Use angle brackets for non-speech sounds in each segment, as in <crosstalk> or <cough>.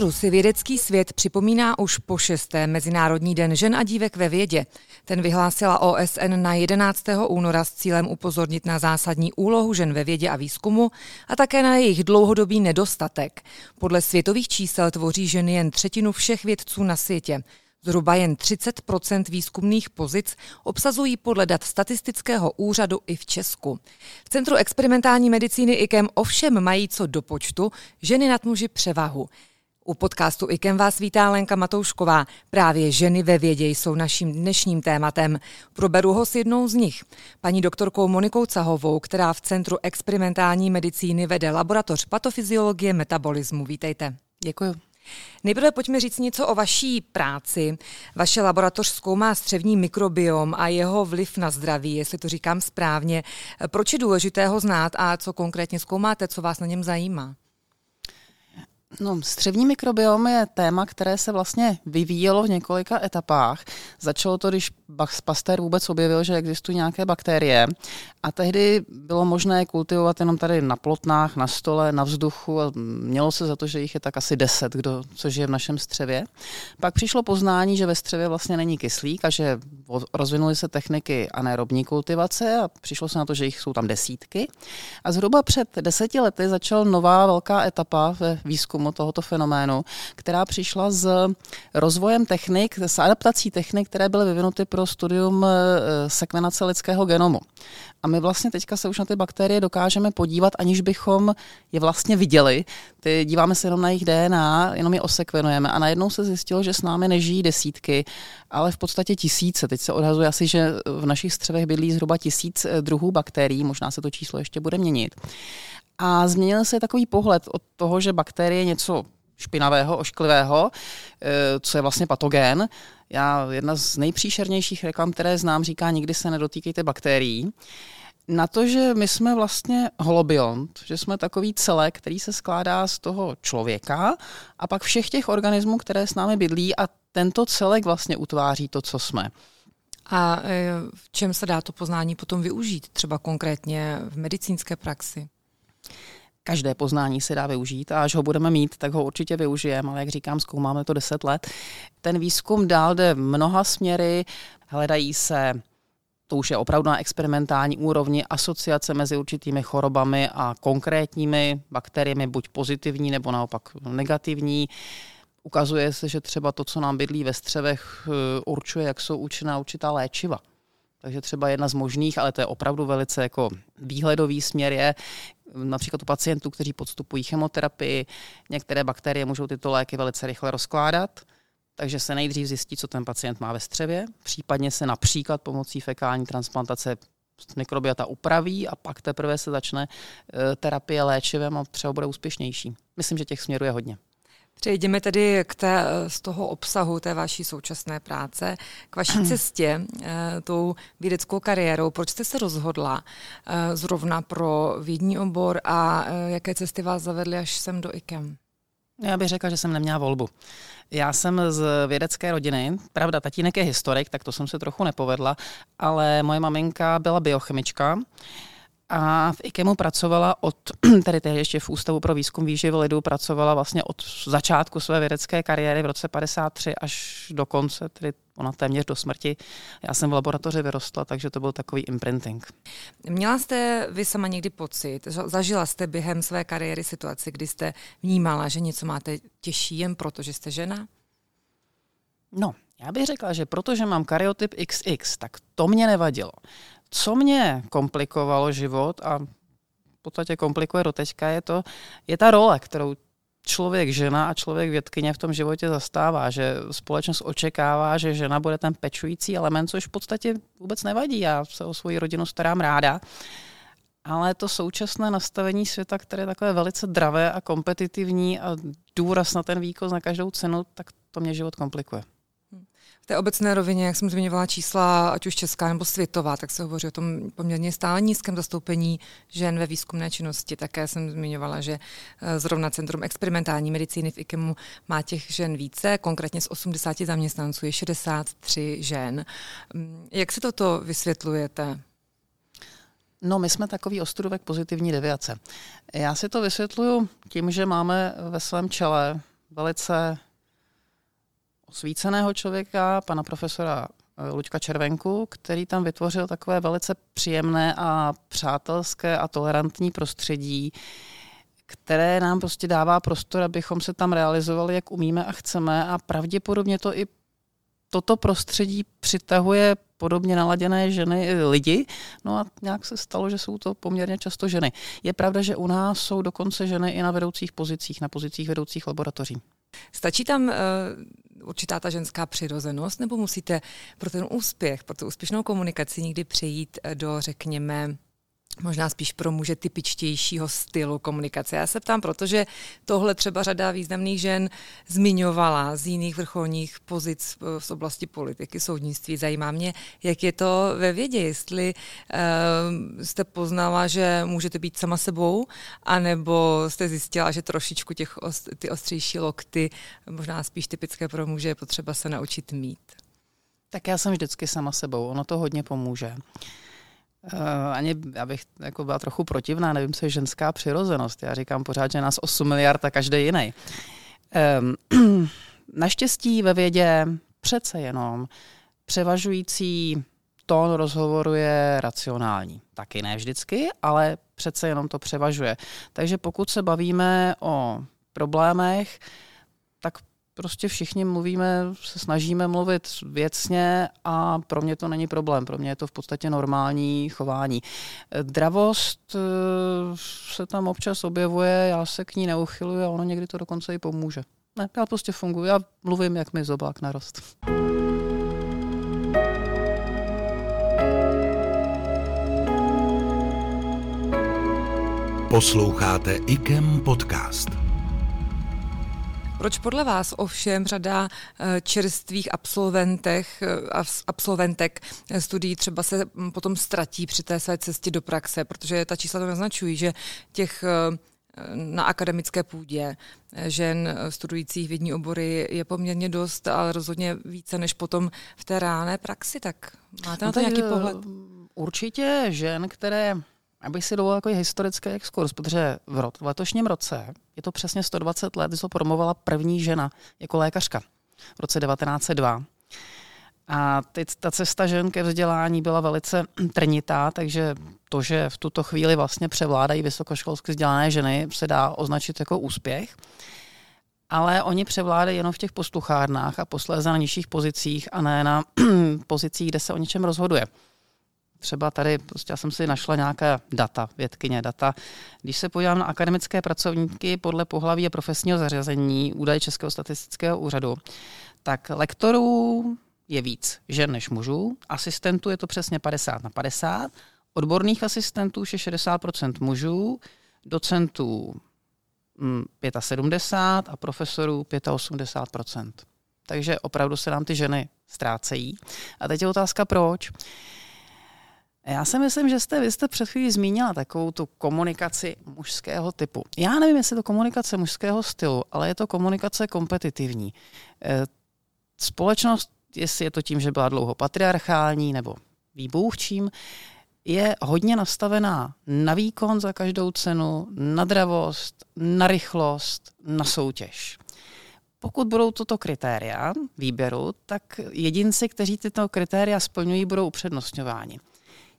únoru si vědecký svět připomíná už po šesté Mezinárodní den žen a dívek ve vědě. Ten vyhlásila OSN na 11. února s cílem upozornit na zásadní úlohu žen ve vědě a výzkumu a také na jejich dlouhodobý nedostatek. Podle světových čísel tvoří ženy jen třetinu všech vědců na světě. Zhruba jen 30% výzkumných pozic obsazují podle dat statistického úřadu i v Česku. V Centru experimentální medicíny IKEM ovšem mají co do počtu ženy nad muži převahu. U podcastu IKEM vás vítá Lenka Matoušková. Právě ženy ve vědě jsou naším dnešním tématem. Proberu ho s jednou z nich, paní doktorkou Monikou Cahovou, která v Centru experimentální medicíny vede laboratoř patofyziologie metabolismu. Vítejte. Děkuji. Nejprve pojďme říct něco o vaší práci. Vaše laboratoř zkoumá střevní mikrobiom a jeho vliv na zdraví, jestli to říkám správně. Proč je důležité ho znát a co konkrétně zkoumáte, co vás na něm zajímá? No, střevní mikrobiom je téma, které se vlastně vyvíjelo v několika etapách. Začalo to, když Pasteur vůbec objevil, že existují nějaké bakterie a tehdy bylo možné kultivovat jenom tady na plotnách, na stole, na vzduchu a mělo se za to, že jich je tak asi deset, kdo, co žije v našem střevě. Pak přišlo poznání, že ve střevě vlastně není kyslík a že rozvinuly se techniky anaerobní kultivace a přišlo se na to, že jich jsou tam desítky. A zhruba před deseti lety začala nová velká etapa ve výzkumu tohoto fenoménu, která přišla s rozvojem technik, s adaptací technik, které byly vyvinuty pro studium eh, sekvenace lidského genomu. A my vlastně teďka se už na ty bakterie dokážeme podívat, aniž bychom je vlastně viděli. Ty díváme se jenom na jejich DNA, jenom je osekvenujeme a najednou se zjistilo, že s námi nežijí desítky, ale v podstatě tisíce. Teď se odhazuje asi, že v našich střevech bydlí zhruba tisíc eh, druhů bakterií, možná se to číslo ještě bude měnit. A změnil se takový pohled od toho, že bakterie něco špinavého, ošklivého, eh, co je vlastně patogén. Já, jedna z nejpříšernějších reklam, které znám, říká, nikdy se nedotýkejte bakterií. Na to, že my jsme vlastně holobiont, že jsme takový celek, který se skládá z toho člověka a pak všech těch organismů, které s námi bydlí a tento celek vlastně utváří to, co jsme. A eh, v čem se dá to poznání potom využít, třeba konkrétně v medicínské praxi? Každé poznání se dá využít a až ho budeme mít, tak ho určitě využijeme, ale jak říkám, zkoumáme to 10 let. Ten výzkum dál jde mnoha směry, hledají se to už je opravdu na experimentální úrovni, asociace mezi určitými chorobami a konkrétními bakteriemi, buď pozitivní nebo naopak negativní. Ukazuje se, že třeba to, co nám bydlí ve střevech, eh, určuje, jak jsou účinná určitá léčiva. Takže třeba jedna z možných, ale to je opravdu velice jako výhledový směr je, například u pacientů, kteří podstupují chemoterapii, některé bakterie můžou tyto léky velice rychle rozkládat, takže se nejdřív zjistí, co ten pacient má ve střevě, případně se například pomocí fekální transplantace mikrobiota upraví a pak teprve se začne eh, terapie léčivem a třeba bude úspěšnější. Myslím, že těch směrů je hodně. Přejdeme tedy k té, z toho obsahu té vaší současné práce, k vaší <clears throat> cestě, eh, tou vědeckou kariérou. Proč jste se rozhodla eh, zrovna pro vědní obor a eh, jaké cesty vás zavedly až sem do IKEM? Já bych řekla, že jsem neměla volbu. Já jsem z vědecké rodiny, pravda, tatínek je historik, tak to jsem se trochu nepovedla, ale moje maminka byla biochemička, a v IKEMu pracovala od, <clears throat> tedy tehdy ještě v Ústavu pro výzkum výživy lidu, pracovala vlastně od začátku své vědecké kariéry v roce 53 až do konce, tedy ona téměř do smrti. Já jsem v laboratoři vyrostla, takže to byl takový imprinting. Měla jste vy sama někdy pocit, zažila jste během své kariéry situaci, kdy jste vnímala, že něco máte těžší jen proto, že jste žena? No, já bych řekla, že protože mám karyotyp XX, tak to mě nevadilo. Co mě komplikovalo život a v podstatě komplikuje do teďka, je, to, je ta role, kterou člověk žena a člověk vědkyně v tom životě zastává, že společnost očekává, že žena bude ten pečující element, což v podstatě vůbec nevadí. Já se o svoji rodinu starám ráda. Ale to současné nastavení světa, které je takové velice dravé a kompetitivní a důraz na ten výkon na každou cenu, tak to mě život komplikuje té obecné rovině, jak jsem zmiňovala čísla, ať už česká nebo světová, tak se hovoří o tom poměrně stále nízkém zastoupení žen ve výzkumné činnosti. Také jsem zmiňovala, že eh, zrovna Centrum experimentální medicíny v IKEMu má těch žen více, konkrétně z 80 zaměstnanců je 63 žen. Mm, jak si toto vysvětlujete? No, my jsme takový ostudovek pozitivní deviace. Já si to vysvětluju tím, že máme ve svém čele velice osvíceného člověka, pana profesora eh, Luďka Červenku, který tam vytvořil takové velice příjemné a přátelské a tolerantní prostředí, které nám prostě dává prostor, abychom se tam realizovali, jak umíme a chceme a pravděpodobně to i toto prostředí přitahuje podobně naladěné ženy, lidi, no a nějak se stalo, že jsou to poměrně často ženy. Je pravda, že u nás jsou dokonce ženy i na vedoucích pozicích, na pozicích vedoucích laboratoří. Stačí tam uh, určitá ta ženská přirozenost, nebo musíte pro ten úspěch, pro tu úspěšnou komunikaci někdy přejít do, řekněme, možná spíš pro muže typičtějšího stylu komunikace. Já se ptám, protože tohle třeba řada významných žen zmiňovala z jiných vrcholních pozic z oblasti politiky, soudnictví. Zajímá mě, jak je to ve vědě, jestli uh, jste poznala, že můžete být sama sebou, anebo jste zjistila, že trošičku těch ty ostřejší lokty, možná spíš typické pro muže, je potřeba se naučit mít. Tak já jsem vždycky sama sebou, ono to hodně pomůže. Uh, ani, abych jako byla trochu protivná, nevím, co je ženská přirozenost. Já říkám pořád, že nás 8 miliard a každý jiný. Um, <clears throat> naštěstí ve vědě přece jenom převažující tón rozhovoru je racionální. Taky ne vždycky, ale přece jenom to převažuje. Takže pokud se bavíme o problémech, prostě všichni mluvíme, se snažíme mluvit věcně a pro mě to není problém. Pro mě je to v podstatě normální chování. Dravost eh, se tam občas objevuje, já se k ní neuchyluji a ono někdy to dokonce i pomůže. Ne, já prostě funguji, já mluvím, jak mi zobák narost. Posloucháte IKEM podcast. Proč podle vás ovšem řada eh, čerstvých absolventech, eh, absolventek studií třeba se hm, potom ztratí při té své cestě do praxe, protože ta čísla to naznačují, že těch eh, na akademické půdě žen studujících vědní obory je poměrně dost, ale rozhodně více než potom v té reálné praxi. Tak máte na to no nějaký pohled? Určitě žen, které Abych si dovolil jako historický exkurs, protože v letošním roce je to přesně 120 let, se promovala první žena jako lékařka v roce 1902. A teď ta cesta žen ke vzdělání byla velice <clears throat> trnitá, takže to, že v tuto chvíli vlastně převládají vysokoškolsky vzdělané ženy, se dá označit jako úspěch. Ale oni převládají jenom v těch posluchárnách a posléze na nižších pozicích a ne na <clears throat> pozicích, kde se o něčem rozhoduje třeba tady, prostě já jsem si našla nějaká data, vědkyně data. Když se podívám na akademické pracovníky podle pohlaví a profesního zařazení údaje Českého statistického úřadu, tak lektorů je víc žen než mužů, asistentů je to přesně 50 na 50, odborných asistentů je 60% mužů, docentů 75 mm, a profesorů 85%. Takže opravdu se nám ty ženy ztrácejí. A teď je otázka, proč. Já si myslím, že jste, vy jste před chvílí zmínila takovou tu komunikaci mužského typu. Já nevím, jestli je to komunikace mužského stylu, ale je to komunikace kompetitivní. Eh, společnost, jestli je to tím, že byla dlouho patriarchální nebo výbůh čím, je hodně nastavená na výkon za každou cenu, na dravost, na rychlost, na soutěž. Pokud budou toto kritéria výběru, tak jedinci, kteří tyto kritéria splňují, budou upřednostňováni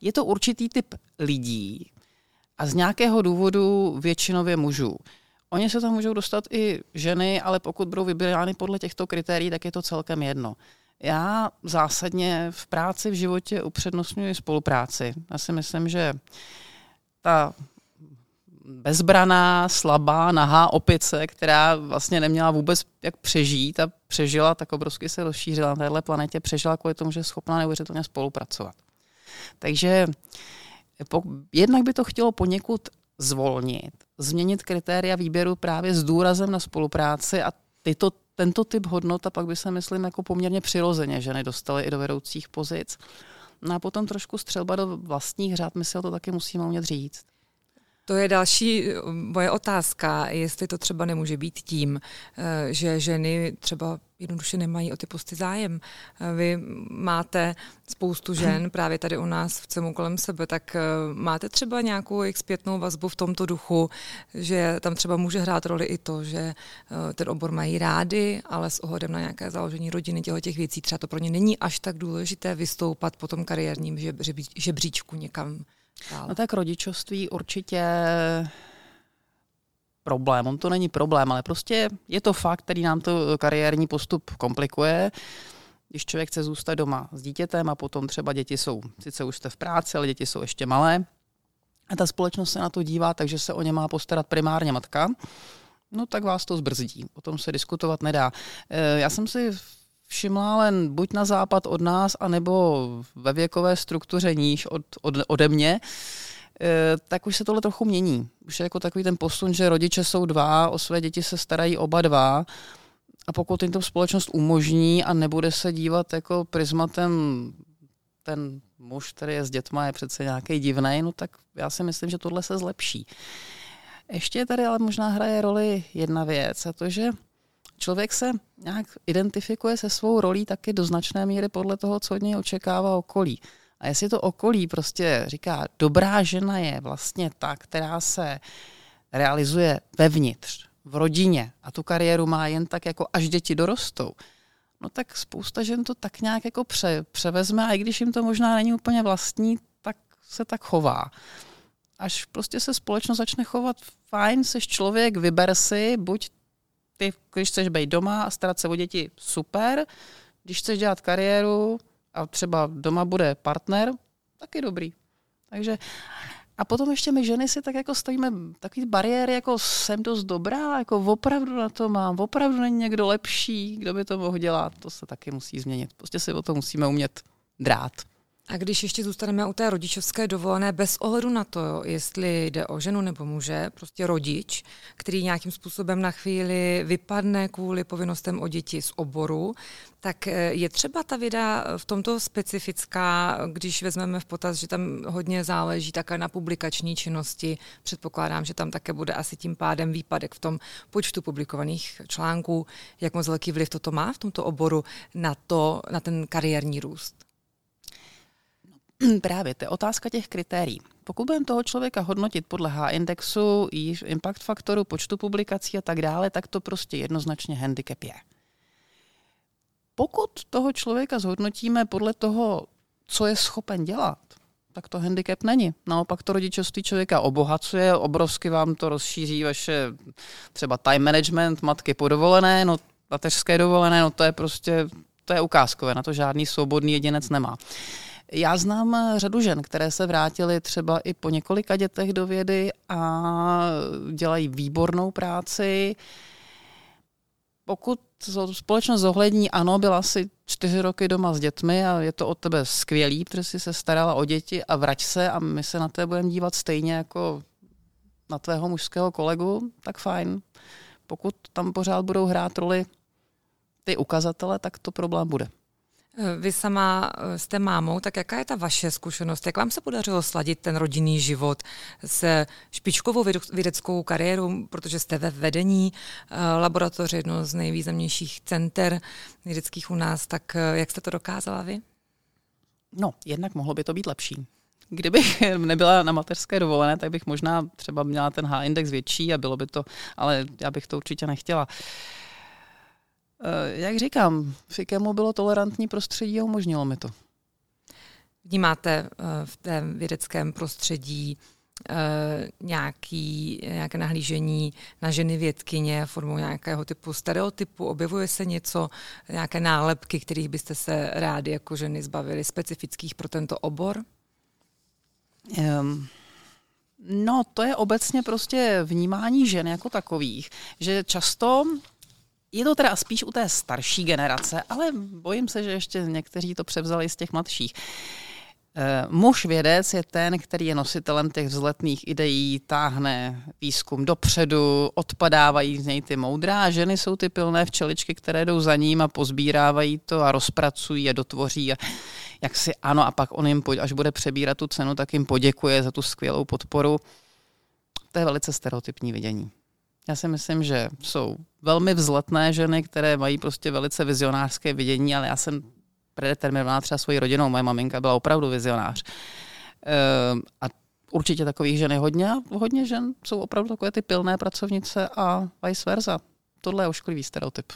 je to určitý typ lidí a z nějakého důvodu většinově mužů. Oni se tam můžou dostat i ženy, ale pokud budou vybírány podle těchto kritérií, tak je to celkem jedno. Já zásadně v práci, v životě upřednostňuji spolupráci. Já si myslím, že ta bezbraná, slabá, nahá opice, která vlastně neměla vůbec jak přežít a přežila, tak obrovsky se rozšířila na téhle planetě, přežila kvůli tomu, že je schopná neuvěřitelně spolupracovat. Takže jednak by to chtělo poněkud zvolnit, změnit kritéria výběru právě s důrazem na spolupráci a tyto, tento typ hodnot a pak by se, myslím, jako poměrně přirozeně ženy dostaly i do vedoucích pozic. No a potom trošku střelba do vlastních řád, my si o to taky musíme umět říct. To je další eh, moje otázka, jestli to třeba nemůže být tím, eh, že ženy třeba jednoduše nemají o ty posty zájem. Vy máte spoustu <clears throat> žen právě tady u nás v cemu kolem sebe, tak eh, máte třeba nějakou jejich zpětnou vazbu v tomto duchu, že tam třeba může hrát roli i to, že eh, ten obor mají rády, ale s ohledem na nějaké založení rodiny těchto těch věcí třeba to pro ně není až tak důležité vystoupat po tom kariérním žebříčku někam dál. No tak rodičovství určitě problém. On to není problém, ale prostě je to fakt, který nám to kariérní postup komplikuje. Když člověk chce zůstat doma s dítětem a potom třeba děti jsou, sice už jste v práci, ale děti jsou ještě malé, a ta společnost se na to dívá, takže se o ně má postarat primárně matka, no tak vás to zbrzdí. O tom se diskutovat nedá. E, já jsem si všimla len buď na západ od nás, anebo ve věkové struktuře níž od, od, ode mě, Eh, tak už se tohle trochu mění. Už je jako takový ten posun, že rodiče jsou dva, o své děti se starají oba dva a pokud jim to společnost umožní a nebude se dívat jako prismatem ten muž, který je s dětma, je přece nějaký divný, no tak já si myslím, že tohle se zlepší. Ještě tady ale možná hraje roli jedna věc a to, že člověk se nějak identifikuje se svou rolí taky do značné míry podle toho, co od něj očekává okolí. A jestli to okolí prostě říká, dobrá žena je vlastně ta, která se realizuje vevnitř, v rodině a tu kariéru má jen tak, jako až děti dorostou, no tak spousta žen to tak nějak jako pře, převezme a i když jim to možná není úplně vlastní, tak se tak chová. Až prostě se společnost začne chovat fajn, seš člověk, vyber si, buď ty, když chceš být doma a starat se o děti, super, když chceš dělat kariéru, a třeba doma bude partner, taky dobrý. Takže a potom ještě my ženy si tak jako stavíme takový bariéry, jako jsem dost dobrá, jako opravdu na to mám, opravdu není někdo lepší, kdo by to mohl dělat, to se taky musí změnit. Prostě si o to musíme umět drát. A když ještě zůstaneme u té rodičovské dovolené, bez ohledu na to, jestli jde o ženu nebo muže, prostě rodič, který nějakým způsobem na chvíli vypadne kvůli povinnostem o děti z oboru, tak eh, je třeba ta věda v tomto specifická, když vezmeme v potaz, že tam hodně záleží také na publikační činnosti. Předpokládám, že tam také bude asi tím pádem výpadek v tom počtu publikovaných článků. Jak moc velký vliv toto má v tomto oboru na, to, na ten kariérní růst? <clears throat> Právě, to je otázka těch kritérií. Pokud budeme toho člověka hodnotit podle H-indexu, impact faktoru, počtu publikací a tak dále, tak to prostě jednoznačně handicap je. Pokud toho člověka zhodnotíme podle toho, co je schopen dělat, tak to handicap není. Naopak to rodičovství člověka obohacuje, obrovsky vám to rozšíří vaše třeba time management, matky podovolené, no mateřské dovolené, no to je prostě, to je ukázkové, na to žádný svobodný jedinec nemá. Já znám eh, řadu žen, které se vrátily třeba i po několika dětech do vědy a dělají výbornou práci. Pokud společnost zohlední, ano, byla si čtyři roky doma s dětmi a je to od tebe skvělý, protože jsi se starala o děti a vrať se a my se na tebe budeme dívat stejně jako na tvého mužského kolegu, tak fajn. Pokud tam pořád budou hrát roli ty ukazatele, tak to problém bude. Vy sama eh, jste mámou, tak jaká je ta vaše zkušenost? Jak vám se podařilo sladit ten rodinný život se špičkovou vědeckou kariérou, protože jste ve vedení eh, laboratoře, jedno z nejvýznamnějších center vědeckých u nás, tak eh, jak jste to dokázala vy? No, jednak mohlo by to být lepší. Kdybych <laughs> nebyla na mateřské dovolené, tak bych možná třeba měla ten H-index větší a bylo by to, ale já bych to určitě nechtěla. Uh, jak říkám, Fikemu bylo tolerantní prostředí a umožnilo mi to. Vnímáte eh, v té vědeckém prostředí eh, nějaký, nějaké nahlížení na ženy vědkyně formou nějakého typu stereotypu? Objevuje se něco, nějaké nálepky, kterých byste se rádi jako ženy zbavili, specifických pro tento obor? Um, no, to je obecně prostě vnímání žen jako takových, že často je to teda spíš u té starší generace, ale bojím se, že ještě někteří to převzali z těch mladších. Eh, muž vědec je ten, který je nositelem těch vzletných ideí, táhne výzkum dopředu, odpadávají z něj ty moudrá a ženy jsou ty pilné včeličky, které jdou za ním a pozbírávají to a rozpracují a dotvoří a jak si ano a pak on jim, až bude přebírat tu cenu, tak jim poděkuje za tu skvělou podporu. To je velice stereotypní vidění. Já si myslím, že jsou velmi vzletné ženy, které mají prostě velice vizionářské vidění, ale já jsem predeterminovaná třeba svojí rodinou. Moje maminka byla opravdu vizionář. Ehm, a určitě takových žen je hodně hodně žen jsou opravdu takové ty pilné pracovnice a vice versa. Tohle je ošklivý stereotyp.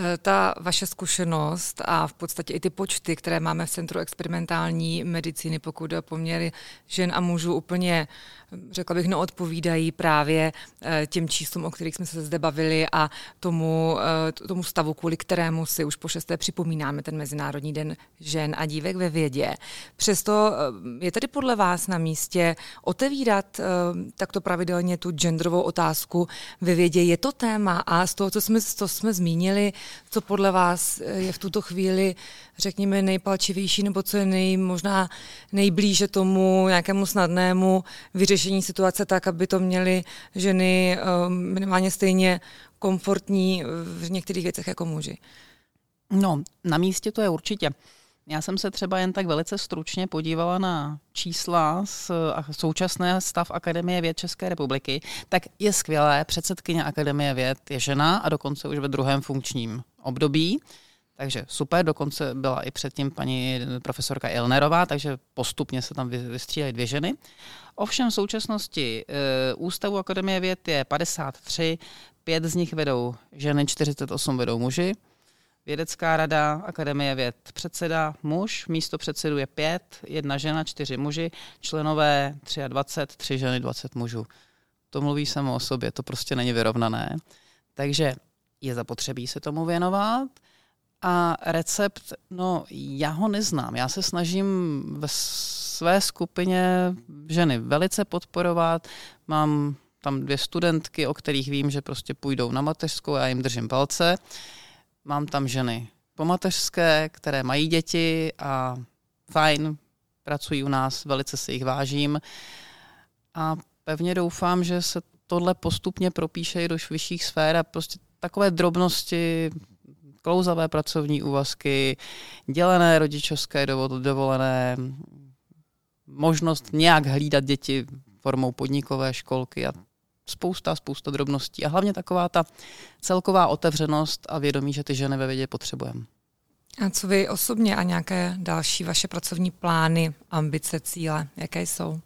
Eh, ta vaše zkušenost a v podstatě i ty počty, které máme v Centru experimentální medicíny, pokud o poměry žen a mužů, úplně, řekla bych, neodpovídají právě eh, těm číslům, o kterých jsme se zde bavili a tomu, eh, tomu stavu, kvůli kterému si už po šesté připomínáme ten Mezinárodní den žen a dívek ve vědě. Přesto je tedy podle vás na místě otevírat takto pravidelně tu genderovou otázku ve vědě. Je to téma a z toho, co jsme, co jsme zmínili, co podle vás je v tuto chvíli, řekněme, nejpalčivější, nebo co je nej, možná nejblíže tomu nějakému snadnému vyřešení situace tak, aby to měly ženy um, minimálně stejně komfortní v některých věcech jako muži? No, na místě to je určitě. Já jsem se třeba jen tak velice stručně podívala na čísla z současné stav Akademie věd České republiky, tak je skvělé, předsedkyně Akademie věd je žena a dokonce už ve druhém funkčním období. Takže super, dokonce byla i předtím paní profesorka Ilnerová, takže postupně se tam vystřídají dvě ženy. Ovšem v současnosti e, Ústavu Akademie věd je 53, pět z nich vedou ženy, 48 vedou muži. Vědecká rada Akademie věd předseda muž, místo předsedu je pět, jedna žena, čtyři muži, členové 23, tři ženy, 20 mužů. To mluví samo o sobě, to prostě není vyrovnané. Takže je zapotřebí se tomu věnovat. A recept, no já ho neznám. Já se snažím ve své skupině ženy velice podporovat. Mám tam dvě studentky, o kterých vím, že prostě půjdou na mateřskou, já jim držím palce. Mám tam ženy pomateřské, které mají děti a fajn, pracují u nás, velice si jich vážím. A pevně doufám, že se tohle postupně propíše i do vyšších sfér a prostě takové drobnosti, klouzavé pracovní úvazky, dělené rodičovské dovolené, možnost nějak hlídat děti formou podnikové školky a spousta, spousta drobností a hlavně taková ta celková otevřenost a vědomí, že ty ženy ve vědě potřebujeme. A co vy osobně a nějaké další vaše pracovní plány, ambice, cíle, jaké jsou?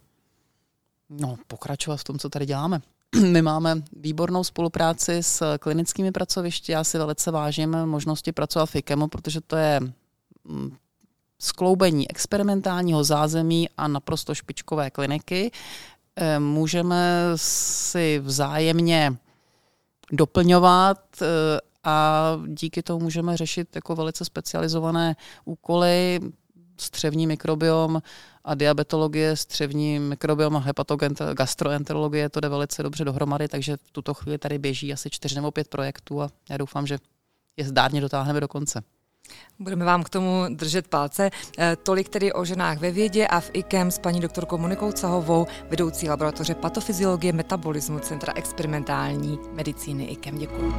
No, pokračovat v tom, co tady děláme. <clears throat> My máme výbornou spolupráci s klinickými pracovišti. Já si velice vážím možnosti pracovat v IKEMu, protože to je mm, skloubení experimentálního zázemí a naprosto špičkové kliniky, můžeme si vzájemně doplňovat eh, a díky tomu můžeme řešit jako velice specializované úkoly, střevní mikrobiom a diabetologie, střevní mikrobiom a hepatogastroenterologie, to jde velice dobře dohromady, takže v tuto chvíli tady běží asi čtyři nebo pět projektů a já doufám, že je zdárně dotáhneme do konce. Budeme vám k tomu držet palce. Eh, tolik tedy o ženách ve vědě a v IKEM s paní doktorkou Monikou Cahovou, vedoucí laboratoře patofyziologie metabolismu Centra experimentální medicíny IKEM. Děkuji.